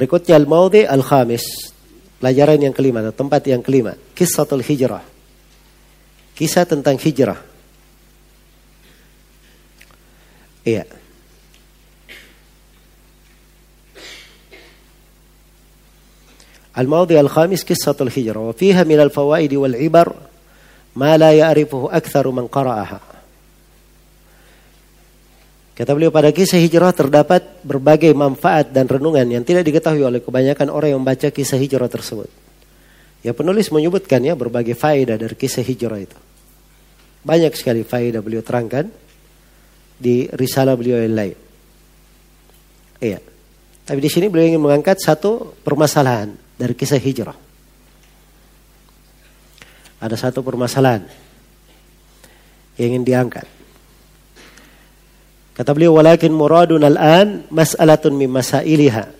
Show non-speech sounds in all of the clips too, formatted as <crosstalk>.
Berikutnya al-maudhi al-khamis. Pelajaran yang kelima, atau tempat yang kelima. Kisahul hijrah. Kisah tentang hijrah. Iya. الموضع الخامس قصة الهجرة وفيها من الفوائد والعبر ما لا يعرفه أكثر من قرأها Kata beliau pada kisah hijrah terdapat berbagai manfaat dan renungan yang tidak diketahui oleh kebanyakan orang yang membaca kisah hijrah tersebut. Ya penulis menyebutkan ya berbagai faedah dari kisah hijrah itu. Banyak sekali faedah beliau terangkan di risalah beliau yang lain. Iya. Tapi di sini beliau ingin mengangkat satu permasalahan dari kisah hijrah. Ada satu permasalahan yang ingin diangkat. Kata beliau walakin muradun al-an mas'alatun min masailiha.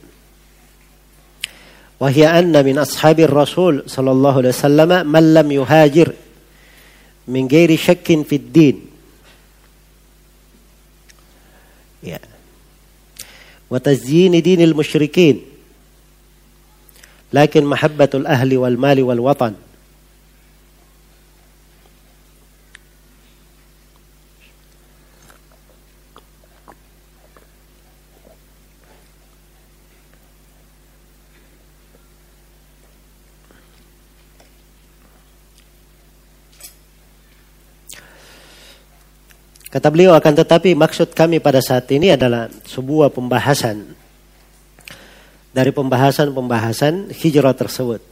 Wa hiya anna min ashabir Rasul sallallahu alaihi wasallam man lam yuhajir min ghairi syakkin fid din. Ya. Wa tazyin dinil musyrikin. Lakin mahabbatul ahli wal Kata beliau akan tetapi maksud kami pada saat ini adalah sebuah pembahasan dari pembahasan-pembahasan hijrah tersebut.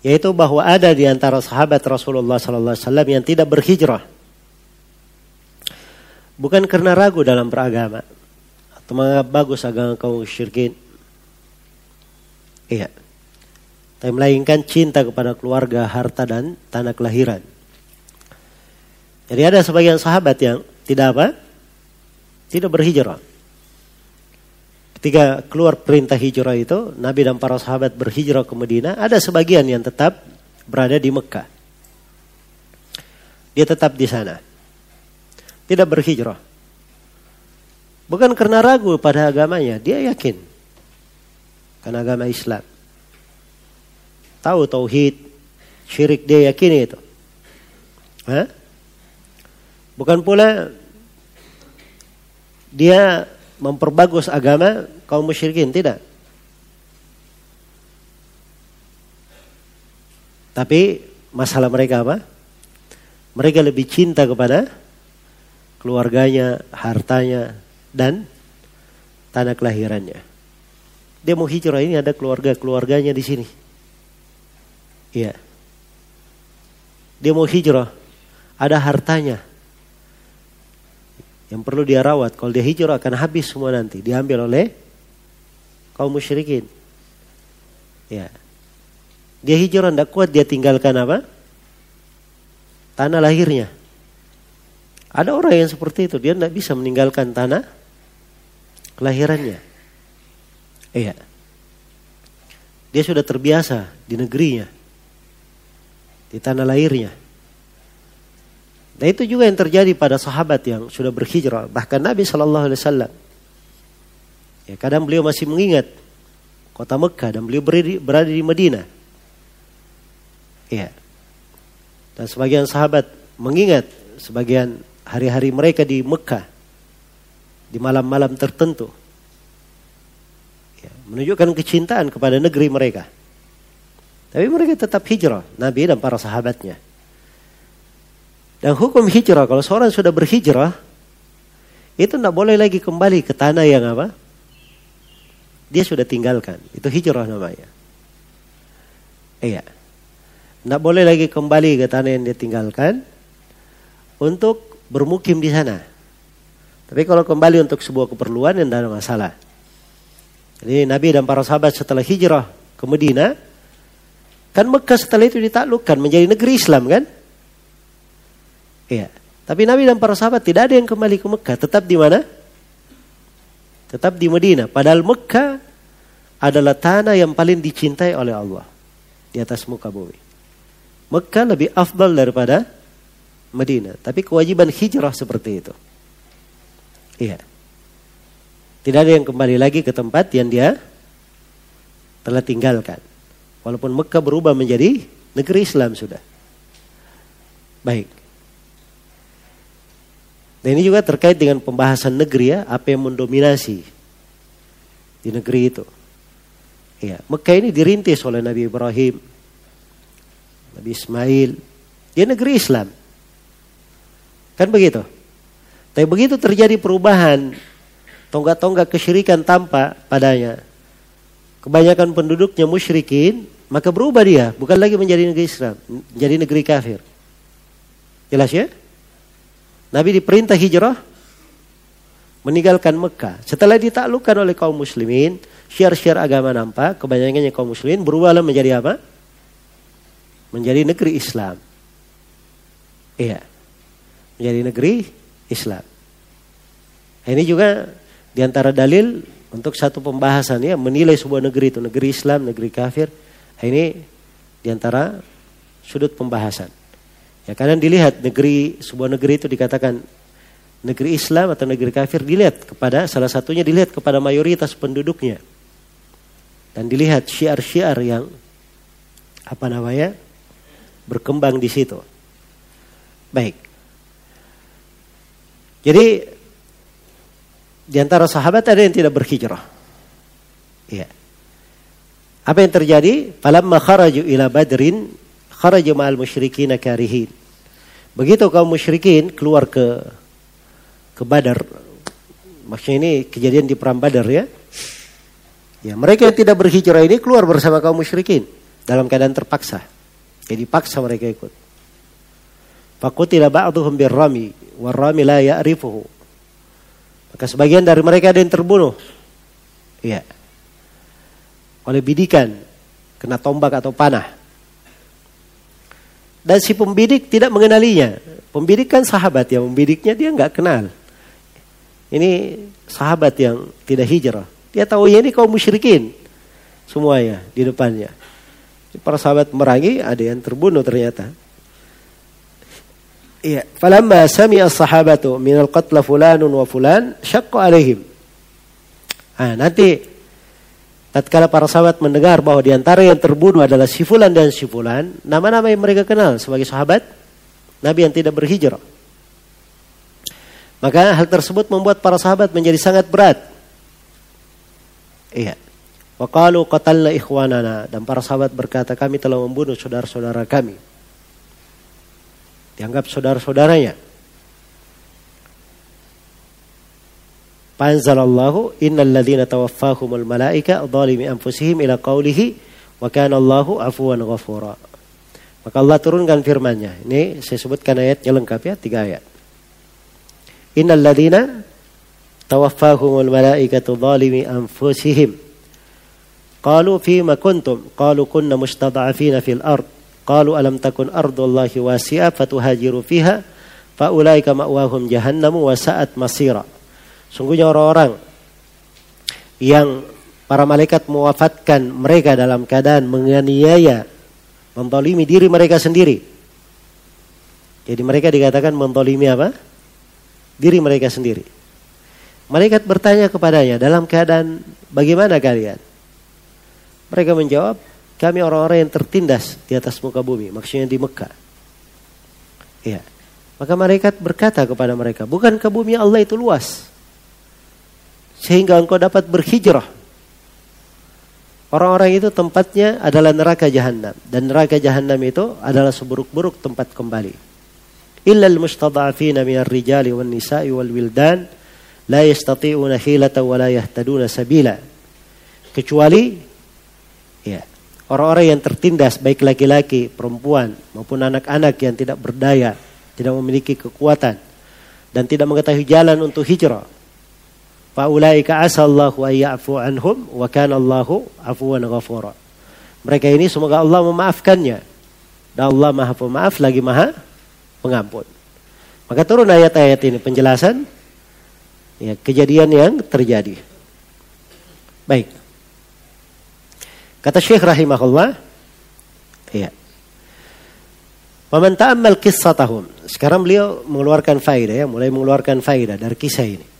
Yaitu bahwa ada di antara sahabat Rasulullah sallallahu alaihi wasallam yang tidak berhijrah. Bukan karena ragu dalam beragama atau menganggap bagus agama kaum syirikin. Iya. Tapi melainkan cinta kepada keluarga, harta dan tanah kelahiran. Jadi ada sebagian sahabat yang tidak apa? Tidak berhijrah. Ketika keluar perintah hijrah itu, Nabi dan para sahabat berhijrah ke Madinah, ada sebagian yang tetap berada di Mekah. Dia tetap di sana. Tidak berhijrah. Bukan karena ragu pada agamanya, dia yakin. Karena agama Islam. Tahu tauhid, syirik dia yakin itu. Hah? Bukan pula dia memperbagus agama kaum musyrikin, tidak. Tapi masalah mereka apa? Mereka lebih cinta kepada keluarganya, hartanya, dan tanah kelahirannya. Dia mau hijrah ini ada keluarga-keluarganya di sini. Iya. Dia mau hijrah, ada hartanya, yang perlu dia rawat. Kalau dia hijrah akan habis semua nanti. Diambil oleh kaum musyrikin. Ya. Dia hijrah tidak kuat dia tinggalkan apa? Tanah lahirnya. Ada orang yang seperti itu. Dia tidak bisa meninggalkan tanah kelahirannya. Iya. Dia sudah terbiasa di negerinya. Di tanah lahirnya. Nah itu juga yang terjadi pada sahabat yang sudah berhijrah. Bahkan Nabi Wasallam. Ya, kadang beliau masih mengingat kota Mekah dan beliau berada, berada di Medina. Ya. Dan sebagian sahabat mengingat sebagian hari-hari mereka di Mekah di malam-malam tertentu. Ya, menunjukkan kecintaan kepada negeri mereka. Tapi mereka tetap hijrah, Nabi dan para sahabatnya. Dan hukum hijrah, kalau seorang sudah berhijrah, itu tidak boleh lagi kembali ke tanah yang apa? Dia sudah tinggalkan. Itu hijrah namanya. Iya. Tidak boleh lagi kembali ke tanah yang dia tinggalkan untuk bermukim di sana. Tapi kalau kembali untuk sebuah keperluan yang tidak ada masalah. Jadi Nabi dan para sahabat setelah hijrah ke Medina, kan Mekah setelah itu ditaklukkan menjadi negeri Islam kan? Iya. Tapi Nabi dan para sahabat tidak ada yang kembali ke Mekah. Tetap di mana? Tetap di Medina. Padahal Mekah adalah tanah yang paling dicintai oleh Allah. Di atas muka bumi. Mekah lebih afdal daripada Medina. Tapi kewajiban hijrah seperti itu. Iya. Tidak ada yang kembali lagi ke tempat yang dia telah tinggalkan. Walaupun Mekah berubah menjadi negeri Islam sudah. Baik. Dan ini juga terkait dengan pembahasan negeri ya, apa yang mendominasi di negeri itu. Ya, Mekah ini dirintis oleh Nabi Ibrahim, Nabi Ismail. Dia negeri Islam. Kan begitu? Tapi begitu terjadi perubahan, tonggak-tonggak kesyirikan tampak padanya. Kebanyakan penduduknya musyrikin, maka berubah dia, bukan lagi menjadi negeri Islam, menjadi negeri kafir. Jelas ya? Nabi diperintah hijrah meninggalkan Mekah. Setelah ditaklukkan oleh kaum muslimin, syiar-syiar agama nampak, kebanyakannya kaum muslimin berubahlah menjadi apa? Menjadi negeri Islam. Iya. Menjadi negeri Islam. Ini juga di antara dalil untuk satu pembahasan ya menilai sebuah negeri itu negeri Islam, negeri kafir. Ini di antara sudut pembahasan. Ya kadang dilihat negeri sebuah negeri itu dikatakan negeri Islam atau negeri kafir dilihat kepada salah satunya dilihat kepada mayoritas penduduknya dan dilihat syiar-syiar yang apa namanya berkembang di situ. Baik. Jadi di antara sahabat ada yang tidak berhijrah. Iya. Apa yang terjadi? Falamma kharaju ila Badrin kharaja ma'al musyrikin karihin. Begitu kaum musyrikin keluar ke ke Badar. Maksudnya ini kejadian di perang Badar ya. Ya, mereka yang tidak berhijrah ini keluar bersama kaum musyrikin dalam keadaan terpaksa. Jadi paksa mereka ikut. Faqutila ba'duhum birrami warrami la ya'rifuhu. Maka sebagian dari mereka ada yang terbunuh. Ya. Oleh bidikan kena tombak atau panah. Dan si pembidik tidak mengenalinya. Pembidik kan sahabat yang membidiknya dia nggak kenal. Ini sahabat yang tidak hijrah. Dia tahu ya ini kaum musyrikin. Semuanya di depannya. Para sahabat merangi ada yang terbunuh ternyata. Iya, falamma sami'a sahabatu min al-qatla fulanun wa fulan syaqqa alaihim. Ah, nanti Tatkala para sahabat mendengar bahwa di antara yang terbunuh adalah si fulan dan si fulan, nama-nama yang mereka kenal sebagai sahabat Nabi yang tidak berhijrah. Maka hal tersebut membuat para sahabat menjadi sangat berat. Iya. Waqalu qatalna ikhwanana dan para sahabat berkata kami telah membunuh saudara-saudara kami. Dianggap saudara-saudaranya. Fanzalallahu innal ladzina tawaffahumul malaika zalimi anfusihim ila qawlihi wa kana Allahu afuwan ghafura. Maka Allah turunkan firman-Nya. Ini saya sebutkan ayatnya lengkap ya, tiga ayat. Innal ladzina tawaffahumul malaikatu zalimi anfusihim. Qalu fima kuntum? Qalu kunna mustada'afina fil ard. Qalu alam takun ardullahi wasi'a fatuhajiru fiha. Faulaika ma'wahum jahannamu wa sa'at masira. Sungguhnya orang-orang yang para malaikat mewafatkan mereka dalam keadaan menganiaya, mendolimi diri mereka sendiri. Jadi mereka dikatakan mendolimi apa? Diri mereka sendiri. Malaikat bertanya kepadanya dalam keadaan bagaimana kalian? Mereka menjawab, kami orang-orang yang tertindas di atas muka bumi, maksudnya di Mekah. Ya. Maka malaikat berkata kepada mereka, bukan ke bumi Allah itu luas? Sehingga engkau dapat berhijrah. Orang-orang itu tempatnya adalah neraka jahanam dan neraka jahanam itu adalah seburuk-buruk tempat kembali. Illa al-mustada'afina min ar-rijali wan nisa'i wal wildan la yastati'una hilata wa la yahtaduna sabila. Kecuali ya, orang-orang yang tertindas baik laki-laki, perempuan maupun anak-anak yang tidak berdaya, tidak memiliki kekuatan dan tidak mengetahui jalan untuk hijrah Faulaika asallahu ayya'fu anhum wa kana Allahu afuwan ghafura. Mereka ini semoga Allah memaafkannya. Dan Allah Maha Pemaaf lagi Maha Pengampun. Maka turun ayat-ayat ini penjelasan ya, kejadian yang terjadi. Baik. Kata Syekh rahimahullah, ya. Waman ta'ammal tahun. Sekarang beliau mengeluarkan faedah ya, mulai mengeluarkan faedah dari kisah ini.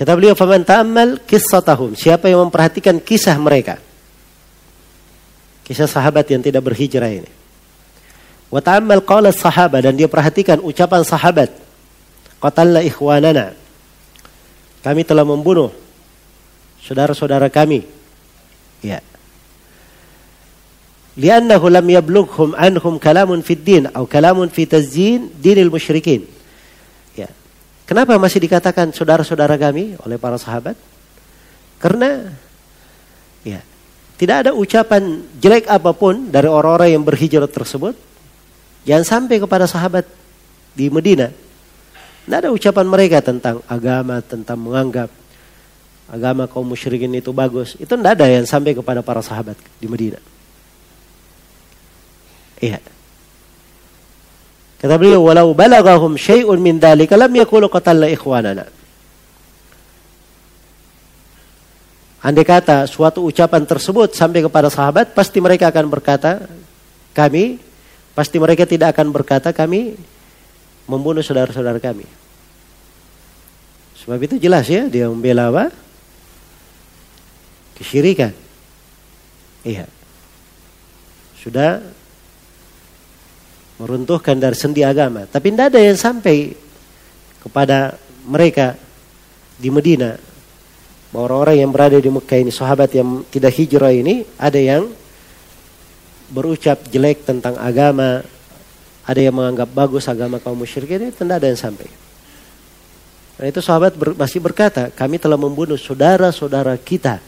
Kata beliau, "Faman ta'ammal tahun. Siapa yang memperhatikan kisah mereka? Kisah sahabat yang tidak berhijrah ini. Wa ta'ammal qala sahabat dan dia perhatikan ucapan sahabat. Qatalna ikhwanana. Kami telah membunuh saudara-saudara kami. Ya. Liannahu lam yablughum anhum kalamun fid din atau kalamun fi tazyin dinil musyrikin. Kenapa masih dikatakan saudara-saudara kami oleh para sahabat? Karena ya, tidak ada ucapan jelek apa pun dari orang-orang yang berhijrah tersebut yang sampai kepada sahabat di Medina. Tidak ada ucapan mereka tentang agama, tentang menganggap agama kaum musyrikin itu bagus. Itu tidak ada yang sampai kepada para sahabat di Medina. Iya. Kata beliau, walau balagahum syai'un min dhalika lam yakulu qatalna ikhwanana. Andai kata suatu ucapan tersebut sampai kepada sahabat, pasti mereka akan berkata, kami, pasti mereka tidak akan berkata kami membunuh saudara-saudara kami. Sebab itu jelas ya, dia membela apa? Kesyirikan. Iya. Sudah meruntuhkan dari sendi agama. Tapi tidak ada yang sampai kepada mereka di Medina. Orang-orang yang berada di Mekah ini, sahabat yang tidak hijrah ini, ada yang berucap jelek tentang agama, ada yang menganggap bagus agama kaum musyrik ini, tidak ada yang sampai. Nah itu sahabat ber, masih berkata, kami telah membunuh saudara-saudara kita,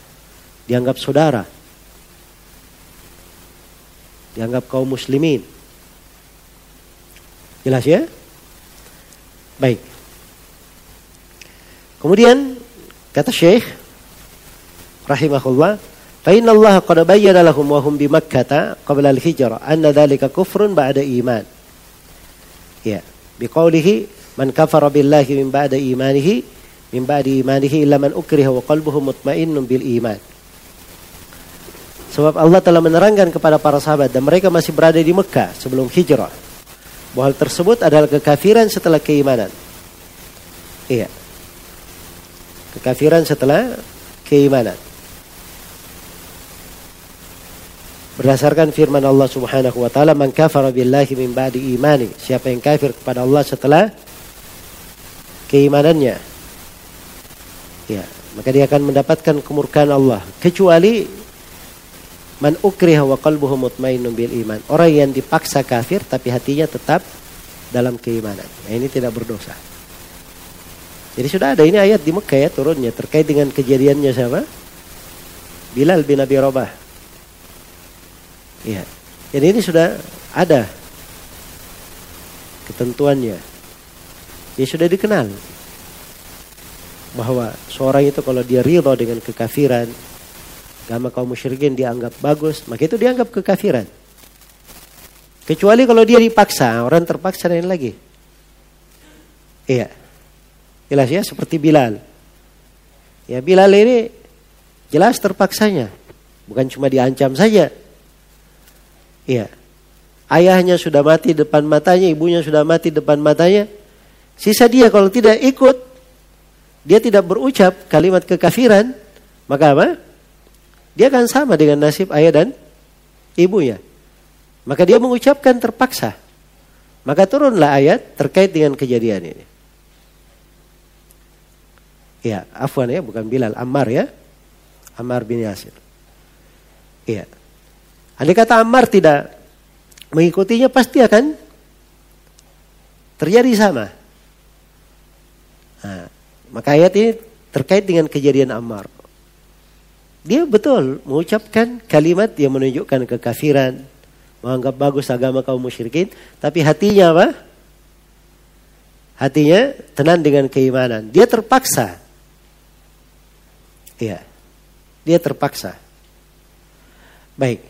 dianggap saudara, dianggap kaum muslimin. Jelas ya? Baik. Kemudian kata Syekh rahimahullah, "Fa inna Allah qad bayyana lahum wa hum bi Makkah qabla al-hijrah anna dhalika kufrun ba'da iman." Ya, biqaulihi man kafara billahi min ba'da imanihi min ba'di imanihi illa man ukriha wa qalbuhu mutmainnun bil iman. Sebab Allah telah menerangkan kepada para sahabat dan mereka masih berada di Mekah sebelum hijrah bahwa hal tersebut adalah kekafiran setelah keimanan. Iya. Kekafiran setelah keimanan. Berdasarkan firman Allah Subhanahu wa taala, "Man kafara billahi min ba'di imani." Siapa yang kafir kepada Allah setelah keimanannya. Ya, maka dia akan mendapatkan kemurkaan Allah kecuali Man ukriha wa qalbuhu mutmainnun bil iman. Orang yang dipaksa kafir tapi hatinya tetap dalam keimanan. Nah, ini tidak berdosa. Jadi sudah ada ini ayat di Mekah ya turunnya terkait dengan kejadiannya siapa? Bilal bin Abi Rabah. Iya. Jadi ini sudah ada ketentuannya. Ya sudah dikenal bahwa seorang itu kalau dia ridho dengan kekafiran, agama kaum musyrikin dianggap bagus, maka itu dianggap kekafiran. Kecuali kalau dia dipaksa, orang terpaksa dan lagi. Iya. Jelas ya seperti Bilal. Ya Bilal ini jelas terpaksanya. Bukan cuma diancam saja. Iya. Ayahnya sudah mati depan matanya, ibunya sudah mati depan matanya. Sisa dia kalau tidak ikut, dia tidak berucap kalimat kekafiran, maka apa? Dia akan sama dengan nasib ayah dan ibunya. Maka dia mengucapkan terpaksa. Maka turunlah ayat terkait dengan kejadian ini. Ya, afwan ya, bukan Bilal, Ammar ya. Ammar bin Yasir. Iya. Andai kata Ammar tidak mengikutinya pasti akan terjadi sama. Nah, maka ayat ini terkait dengan kejadian Ammar. Dia betul mengucapkan kalimat yang menunjukkan kekafiran, menganggap bagus agama kaum musyrikin, tapi hatinya apa? Hatinya tenang dengan keimanan. Dia terpaksa. Iya. Dia terpaksa. Baik.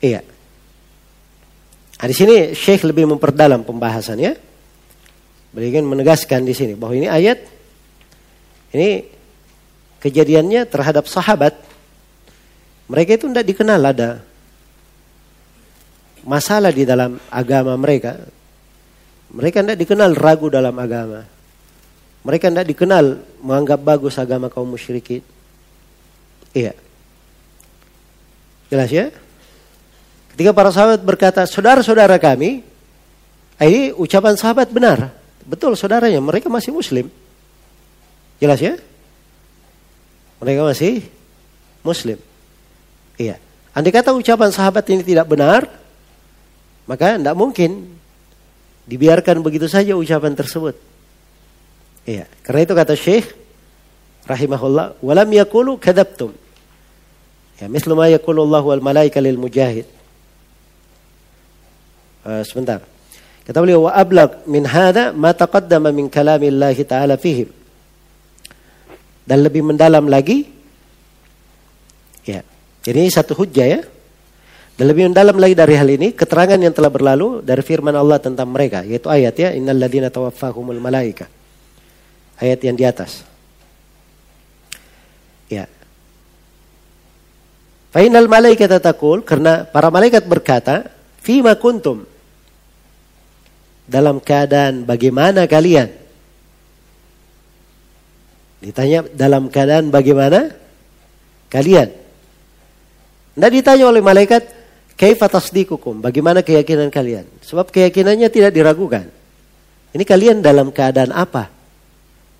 Iya. Nah, di sini Syekh lebih memperdalam pembahasannya. Beliau ingin menegaskan di sini bahwa ini ayat ini kejadiannya terhadap sahabat. Mereka itu tidak dikenal ada masalah di dalam agama mereka. Mereka tidak dikenal ragu dalam agama. Mereka tidak dikenal menganggap bagus agama kaum musyrikin. Iya. Jelas ya? Ketika para sahabat berkata, saudara-saudara kami, ini ucapan sahabat benar. Betul saudaranya, mereka masih muslim. Jelas ya? Mereka masih muslim. Iya. Andai kata ucapan sahabat ini tidak benar, maka tidak mungkin dibiarkan begitu saja ucapan tersebut. Iya. Karena itu kata Syekh rahimahullah, walam yakulu kadabtum. Ya, mislu yakulu Allah wal malaika lil mujahid. Uh, sebentar. Kata beliau wa ablaq min hada ma taqaddama min kalamillahi ta'ala fihim. Dan lebih mendalam lagi ya. Jadi satu hujjah ya. Dan lebih mendalam lagi dari hal ini keterangan yang telah berlalu dari firman Allah tentang mereka yaitu ayat ya innal ladzina tawaffahumul malaika. Ayat yang di atas. Ya. Fainal malaikat takul karena para malaikat berkata, "Fima kuntum?" Dalam keadaan bagaimana kalian? Ditanya dalam keadaan bagaimana kalian? Tidak ditanya oleh malaikat, "Kaifa tasdiqukum?" Bagaimana keyakinan kalian? Sebab keyakinannya tidak diragukan. Ini kalian dalam keadaan apa?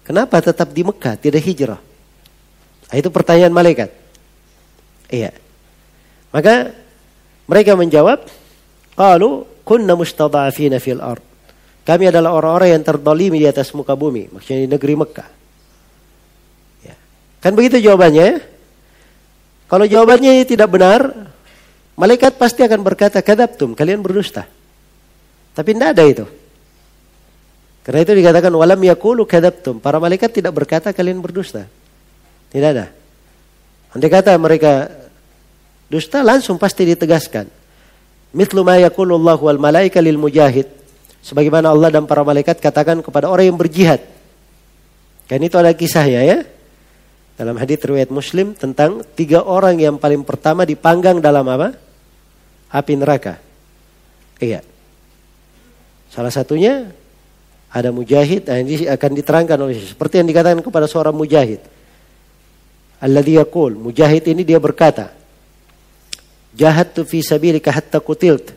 Kenapa tetap di Mekah, tidak hijrah? Nah, itu pertanyaan malaikat. Iya. Maka mereka menjawab, "Qalu kunna mustada'afina fil ard." Kami adalah orang-orang yang terdolimi di atas muka bumi, maksudnya di negeri Mekah. Ya. Kan begitu jawabannya. Kalau jawabannya tidak benar, malaikat pasti akan berkata, "Kadabtum, kalian berdusta." Tapi tidak ada itu. Karena itu dikatakan walam yakulu kadabtum. Para malaikat tidak berkata kalian berdusta. Tidak ada. Andai kata mereka Dusta langsung pasti ditegaskan. Mithlu ma Allah wal malaika lil mujahid. Sebagaimana Allah dan para malaikat katakan kepada orang yang berjihad. Kan itu ada kisahnya ya. Dalam hadis riwayat Muslim tentang tiga orang yang paling pertama dipanggang dalam apa? Api neraka. Iya. Salah satunya ada mujahid, nah ini akan diterangkan oleh seperti yang dikatakan kepada seorang mujahid. Alladhi yaqul, mujahid ini dia berkata, Jahat tu fi sabilika hatta kutilt.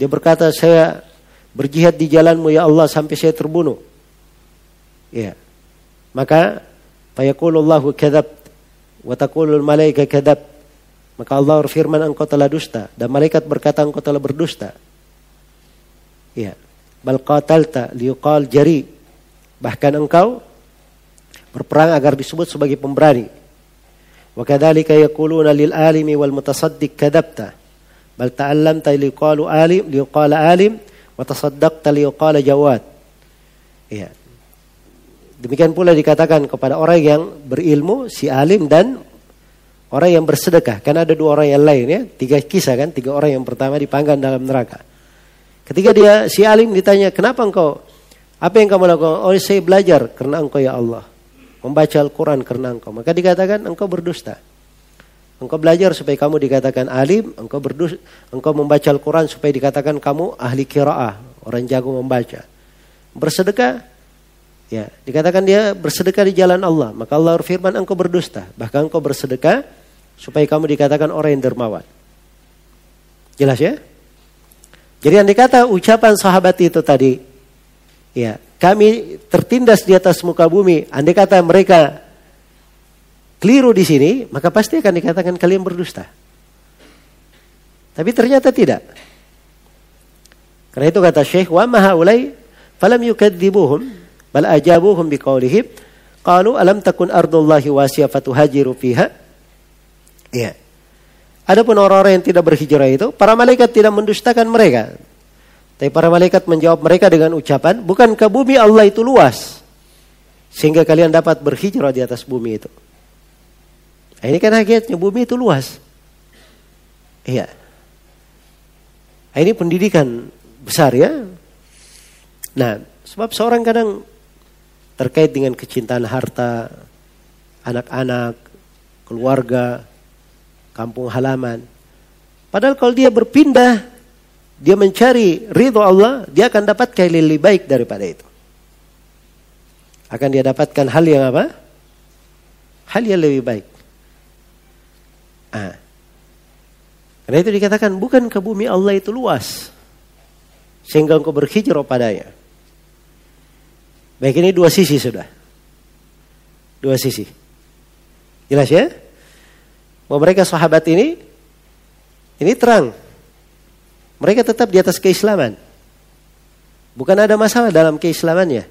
Dia berkata, saya Berjihad di jalanmu ya Allah sampai saya terbunuh. Ya. Maka fayaqulullahu kadzab wa taqulul malaika kadzab. Maka Allah berfirman engkau telah dusta dan malaikat berkata engkau telah berdusta. Ya. Bal qatalta liqal jari. Bahkan engkau berperang agar disebut sebagai pemberani. Wa kadzalika yaquluna lil alimi wal mutasaddiq kadzabta. Bal ta'allamta liqalu alim liqala alim Mata tasaddaqta jawad. Iya. Demikian pula dikatakan kepada orang yang berilmu, si alim dan orang yang bersedekah. Karena ada dua orang yang lain ya, tiga kisah kan, tiga orang yang pertama dipanggang dalam neraka. Ketika dia si alim ditanya, "Kenapa engkau? Apa yang kamu lakukan?" "Oh, saya belajar karena engkau ya Allah." Membaca Al-Qur'an karena engkau. Maka dikatakan engkau berdusta. Engkau belajar supaya kamu dikatakan alim, engkau berdusta, engkau membaca Al-Quran supaya dikatakan kamu ahli kiraah, orang jago membaca. Bersedekah, ya dikatakan dia bersedekah di jalan Allah. Maka Allah berfirman engkau berdusta. Bahkan engkau bersedekah supaya kamu dikatakan orang yang dermawan. Jelas ya? Jadi yang dikata ucapan sahabat itu tadi, ya kami tertindas di atas muka bumi, andai kata mereka keliru di sini, maka pasti akan dikatakan kalian berdusta. Tapi ternyata tidak. Karena itu kata Syekh, wa maha ulai falam yukadzibuhum bal ajabuhum biqaulihim qalu alam takun ardullahi wasiya fatuhajiru fiha. Iya. Adapun orang-orang yang tidak berhijrah itu, para malaikat tidak mendustakan mereka. Tapi para malaikat menjawab mereka dengan ucapan, bukankah bumi Allah itu luas? Sehingga kalian dapat berhijrah di atas bumi itu. Nah, ini kan hakikatnya bumi itu luas. Iya. Nah, ini pendidikan besar ya. Nah, sebab seorang kadang terkait dengan kecintaan harta, anak-anak, keluarga, kampung halaman. Padahal kalau dia berpindah dia mencari ridho Allah, dia akan yang lebih baik daripada itu. Akan dia dapatkan hal yang apa? Hal yang lebih baik. Ah. Karena itu dikatakan bukan ke bumi Allah itu luas. Sehingga engkau berhijrah padanya. Baik ini dua sisi sudah. Dua sisi. Jelas ya? Bahwa mereka sahabat ini, ini terang. Mereka tetap di atas keislaman. Bukan ada masalah dalam keislamannya.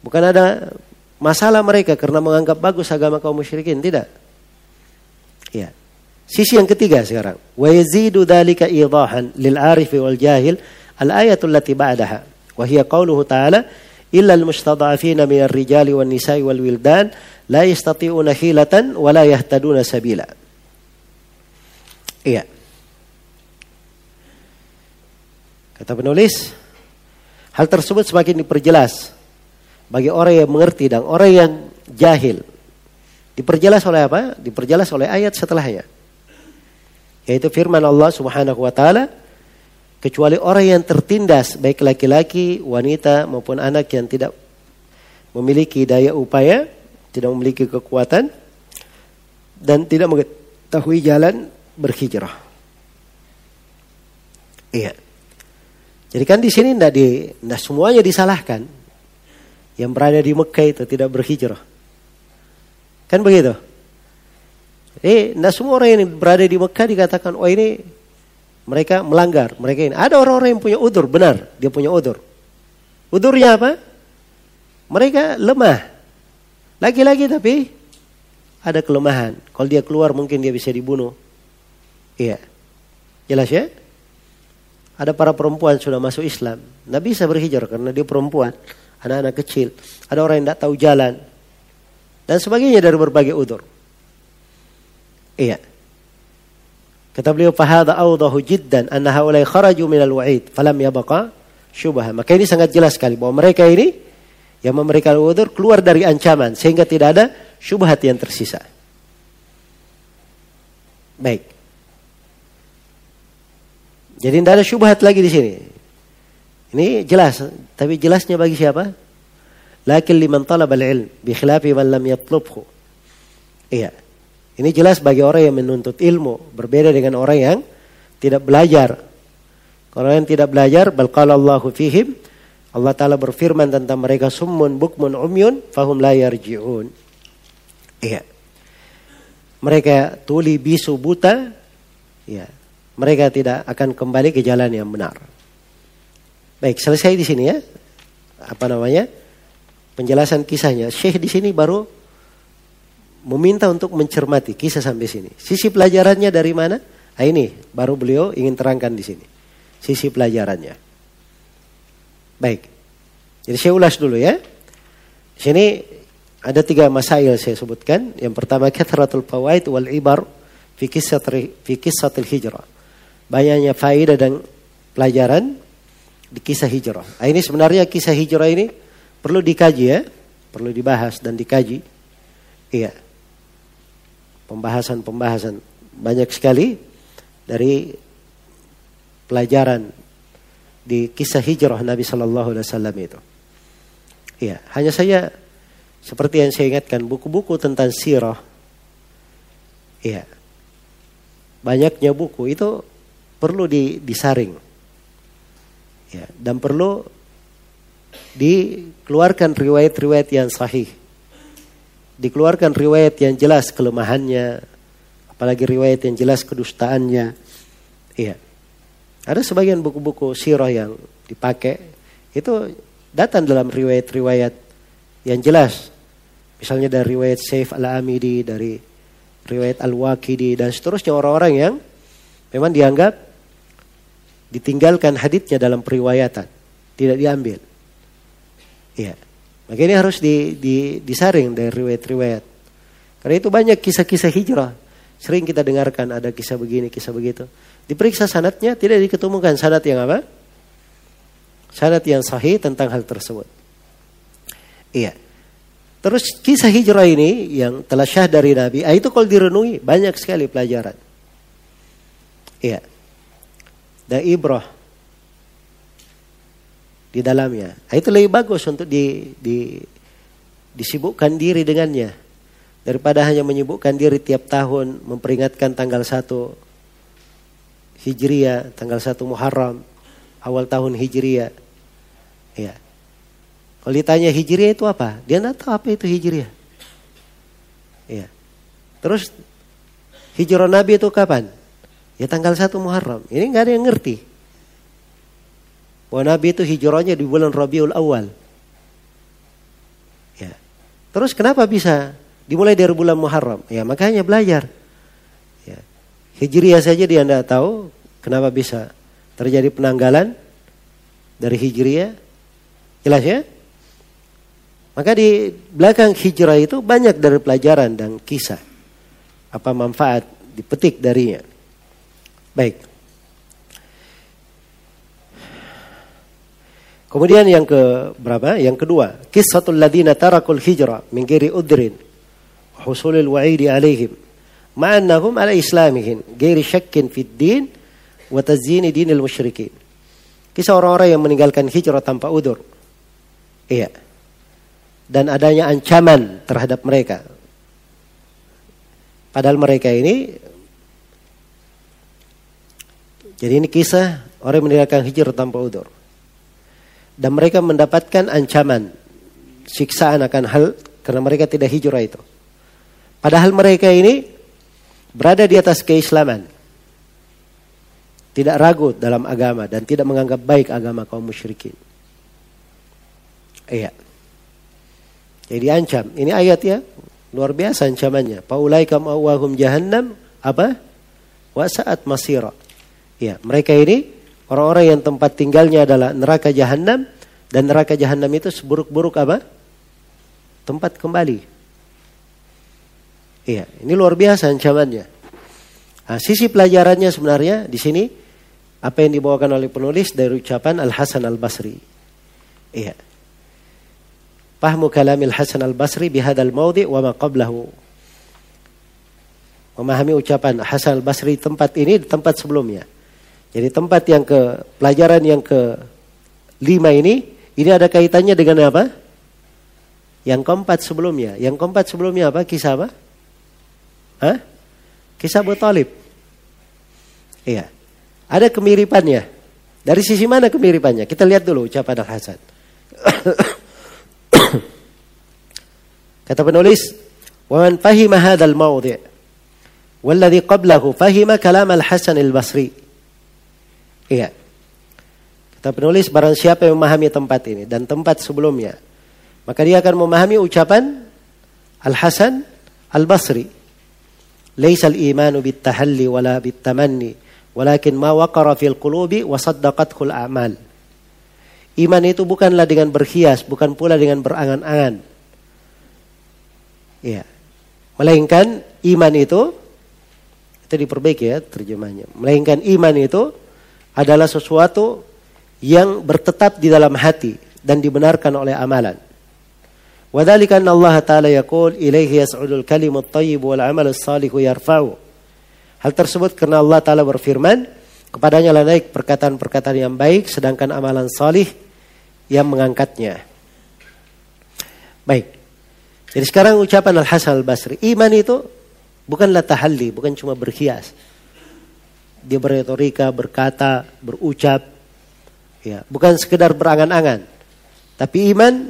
Bukan ada masalah mereka karena menganggap bagus agama kaum musyrikin. Tidak. Ya. Sisi yang ketiga sekarang. Wa yazidu dhalika idahan lil arifi wal jahil al ayatul lati ba'daha. Wa hiya qawluhu ta'ala illa al mustada'afina min ar-rijali wan nisa'i wal wildan la yastati'una hilatan wa la yahtaduna sabila. Iya. Kata penulis, hal tersebut semakin diperjelas bagi orang yang mengerti dan orang yang jahil. Diperjelas oleh apa? Diperjelas oleh ayat setelahnya. Yaitu firman Allah Subhanahu wa taala, kecuali orang yang tertindas baik laki-laki, wanita maupun anak yang tidak memiliki daya upaya, tidak memiliki kekuatan dan tidak mengetahui jalan berhijrah. Iya. Jadi kan di sini tidak di, tidak semuanya disalahkan. Yang berada di Mekah itu tidak berhijrah. Kan begitu? Eh, tidak semua orang yang berada di Mekah dikatakan, oh ini mereka melanggar. Mereka ini ada orang-orang yang punya udur, benar, dia punya udur. Udurnya apa? Mereka lemah. Lagi-lagi tapi ada kelemahan. Kalau dia keluar mungkin dia bisa dibunuh. Iya. Jelas ya? Ada para perempuan sudah masuk Islam. Tidak bisa berhijrah karena dia perempuan. Anak-anak kecil. Ada orang yang tidak tahu jalan. Dan sebagainya dari berbagai udur. Iya. Kata beliau, "Fahada awdahu jiddan anna haulai kharaju minal wa'id, falam yabaqa syubha." Maka ini sangat jelas sekali bahwa mereka ini yang memberikan udur keluar dari ancaman sehingga tidak ada syubhat yang tersisa. Baik. Jadi tidak ada syubhat lagi di sini. Ini jelas, tapi jelasnya bagi siapa? Lakin liman talab al-ilm bi khilafi man lam yatlubhu. Iya. Ini jelas bagi orang yang menuntut ilmu, berbeda dengan orang yang tidak belajar. Kalau yang tidak belajar, bal Allahu fihim, Allah taala berfirman tentang mereka summun bukmun umyun fahum la yarji'un. Iya. Mereka tuli bisu buta, ya, mereka tidak akan kembali ke jalan yang benar. Baik, selesai di sini ya. Apa namanya? Penjelasan kisahnya. Syekh di sini baru meminta untuk mencermati kisah sampai sini. Sisi pelajarannya dari mana? Nah, ini baru beliau ingin terangkan di sini. Sisi pelajarannya. Baik. Jadi saya ulas dulu ya. Di sini ada tiga masail saya sebutkan. Yang pertama kathratul fawaid wal ibar fi kisah hijrah banyaknya faedah dan pelajaran di kisah hijrah. Nah, ini sebenarnya kisah hijrah ini perlu dikaji ya, perlu dibahas dan dikaji. Iya. Pembahasan-pembahasan banyak sekali dari pelajaran di kisah hijrah Nabi Shallallahu Alaihi Wasallam itu. Iya, hanya saya seperti yang saya ingatkan buku-buku tentang sirah. Iya, banyaknya buku itu perlu di, disaring. Ya, dan perlu dikeluarkan riwayat-riwayat yang sahih. Dikeluarkan riwayat yang jelas kelemahannya, apalagi riwayat yang jelas kedustaannya. Iya. Ada sebagian buku-buku sirah yang dipakai itu datang dalam riwayat-riwayat yang jelas. Misalnya dari riwayat Saif Al-Amidi, dari riwayat Al-Waqidi dan seterusnya orang-orang yang memang dianggap ditinggalkan haditnya dalam periwayatan, tidak diambil. Iya. Maka ini harus di, di, disaring dari riwayat-riwayat. Karena itu banyak kisah-kisah hijrah. Sering kita dengarkan ada kisah begini, kisah begitu. Diperiksa sanatnya, tidak diketemukan sanat yang apa? Sanat yang sahih tentang hal tersebut. Iya. Terus kisah hijrah ini yang telah syah dari Nabi, ah, itu kalau direnungi banyak sekali pelajaran. Iya. dan ibrah di dalamnya. Nah, itu lebih bagus untuk di, di disibukkan diri dengannya daripada hanya menyibukkan diri tiap tahun memperingatkan tanggal 1 Hijriah, tanggal 1 Muharram, awal tahun Hijriah. Ya. Kalau ditanya Hijriah itu apa? Dia tidak tahu apa itu Hijriah. Ya. Terus hijrah Nabi itu kapan? Ya tanggal 1 Muharram. Ini nggak ada yang ngerti. Bahwa Nabi itu hijrahnya di bulan Rabiul Awal. Ya. Terus kenapa bisa dimulai dari bulan Muharram? Ya makanya belajar. Ya. Hijriah saja dia tidak tahu kenapa bisa terjadi penanggalan dari Hijriah. Jelas ya? Maka di belakang hijrah itu banyak dari pelajaran dan kisah. Apa manfaat dipetik darinya. Baik. Kemudian yang ke berapa? Yang kedua, kisahul ladina tarakul hijrah min ghairi udrin husulil wa'idi alaihim ma'annahum ala islamihim ghairi syakkin fid din wa tazyini dinil musyrikin. Kisah orang-orang yang meninggalkan hijrah tanpa udur. Iya. Dan adanya ancaman terhadap mereka. Padahal mereka ini jadi ini kisah orang yang meninggalkan hijrah tanpa udur. Dan mereka mendapatkan ancaman, siksaan akan hal karena mereka tidak hijrah itu. Padahal mereka ini berada di atas keislaman. Tidak ragu dalam agama dan tidak menganggap baik agama kaum musyrikin. Iya. Jadi ancam. Ini ayat ya. Luar biasa ancamannya. Paulaika ma'wahum jahannam. Apa? Wa saat masira. Ya, mereka ini orang-orang yang tempat tinggalnya adalah neraka jahanam dan neraka jahanam itu seburuk-buruk apa? Tempat kembali. Iya, ini luar biasa ancamannya. Nah, sisi pelajarannya sebenarnya di sini apa yang dibawakan oleh penulis dari ucapan Al Hasan Al Basri. Iya. Pahmu kalamil Hasan Al Basri bihadal maudi wa ma qablahu. Memahami ucapan Hasan Al Basri tempat ini di tempat sebelumnya. Jadi tempat yang ke pelajaran yang ke lima ini ini ada kaitannya dengan apa? Yang keempat sebelumnya. Yang keempat sebelumnya apa? Kisah apa? Hah? Kisah Abu Talib. Iya. Ada kemiripannya. Dari sisi mana kemiripannya? Kita lihat dulu ucapan Al-Hasan. <coughs> Kata penulis, "Wa man fahima hadzal mawdi' walladhi qablahu fahima kalam Al-Hasan Al-Basri." Iya. Kata penulis barang siapa yang memahami tempat ini dan tempat sebelumnya, maka dia akan memahami ucapan Al-Hasan Al-Basri. Laisal imanu bit-tahalli wala bit-tamanni, walakin ma waqara fil qulubi wa al-a'mal. Iman itu bukanlah dengan berhias, bukan pula dengan berangan-angan. Iya. Melainkan iman itu itu diperbaiki ya terjemahnya. Melainkan iman itu adalah sesuatu yang bertetap di dalam hati dan dibenarkan oleh amalan. Wadhalika anna Allah Ta'ala yaqul ilaihi yas'udul kalimut tayyib wal amal salihu yarfa'u. Hal tersebut karena Allah Ta'ala berfirman, kepadanya lah naik perkataan-perkataan yang baik sedangkan amalan salih yang mengangkatnya. Baik. Jadi sekarang ucapan Al-Hasan Al-Basri, iman itu bukanlah tahalli, bukan cuma berhias dia berretorika, berkata, berucap, ya, bukan sekedar berangan-angan. Tapi iman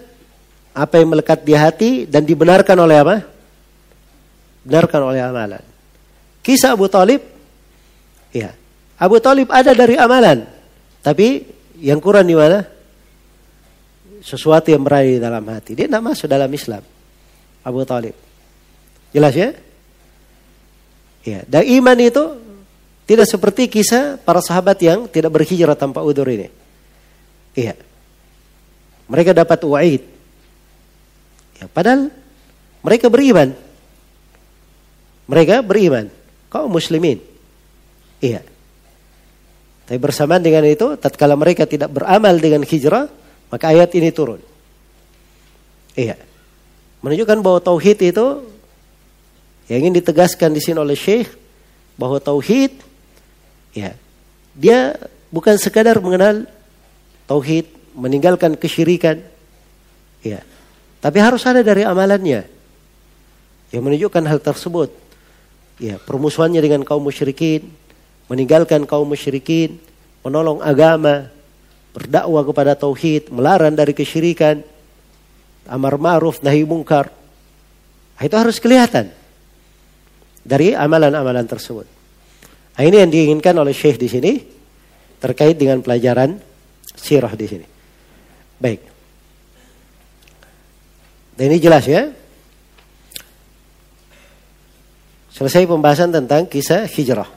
apa yang melekat di hati dan dibenarkan oleh apa? Benarkan oleh amalan. Kisah Abu Talib, ya, Abu Talib ada dari amalan, tapi yang kurang di mana? Sesuatu yang berada di dalam hati. Dia tidak masuk dalam Islam. Abu Talib. Jelas ya? Ya, dan iman itu tidak seperti kisah para sahabat yang tidak berhijrah tanpa udur ini. Iya. Mereka dapat wa'id. Ya, padahal mereka beriman. Mereka beriman. Kau muslimin. Iya. Tapi bersamaan dengan itu, tatkala mereka tidak beramal dengan hijrah, maka ayat ini turun. Iya. Menunjukkan bahwa tauhid itu yang ingin ditegaskan di sini oleh Syekh bahwa tauhid Ya. Dia bukan sekadar mengenal tauhid, meninggalkan kesyirikan. Ya. Tapi harus ada dari amalannya yang menunjukkan hal tersebut. Ya, permusuhannya dengan kaum musyrikin, meninggalkan kaum musyrikin, menolong agama, berdakwah kepada tauhid, melarang dari kesyirikan, amar ma'ruf nahi mungkar. Nah, itu harus kelihatan dari amalan-amalan tersebut. Nah, ini yang diinginkan oleh Syekh di sini terkait dengan pelajaran sirah di sini. Baik. Dan ini jelas ya. Selesai pembahasan tentang kisah hijrah.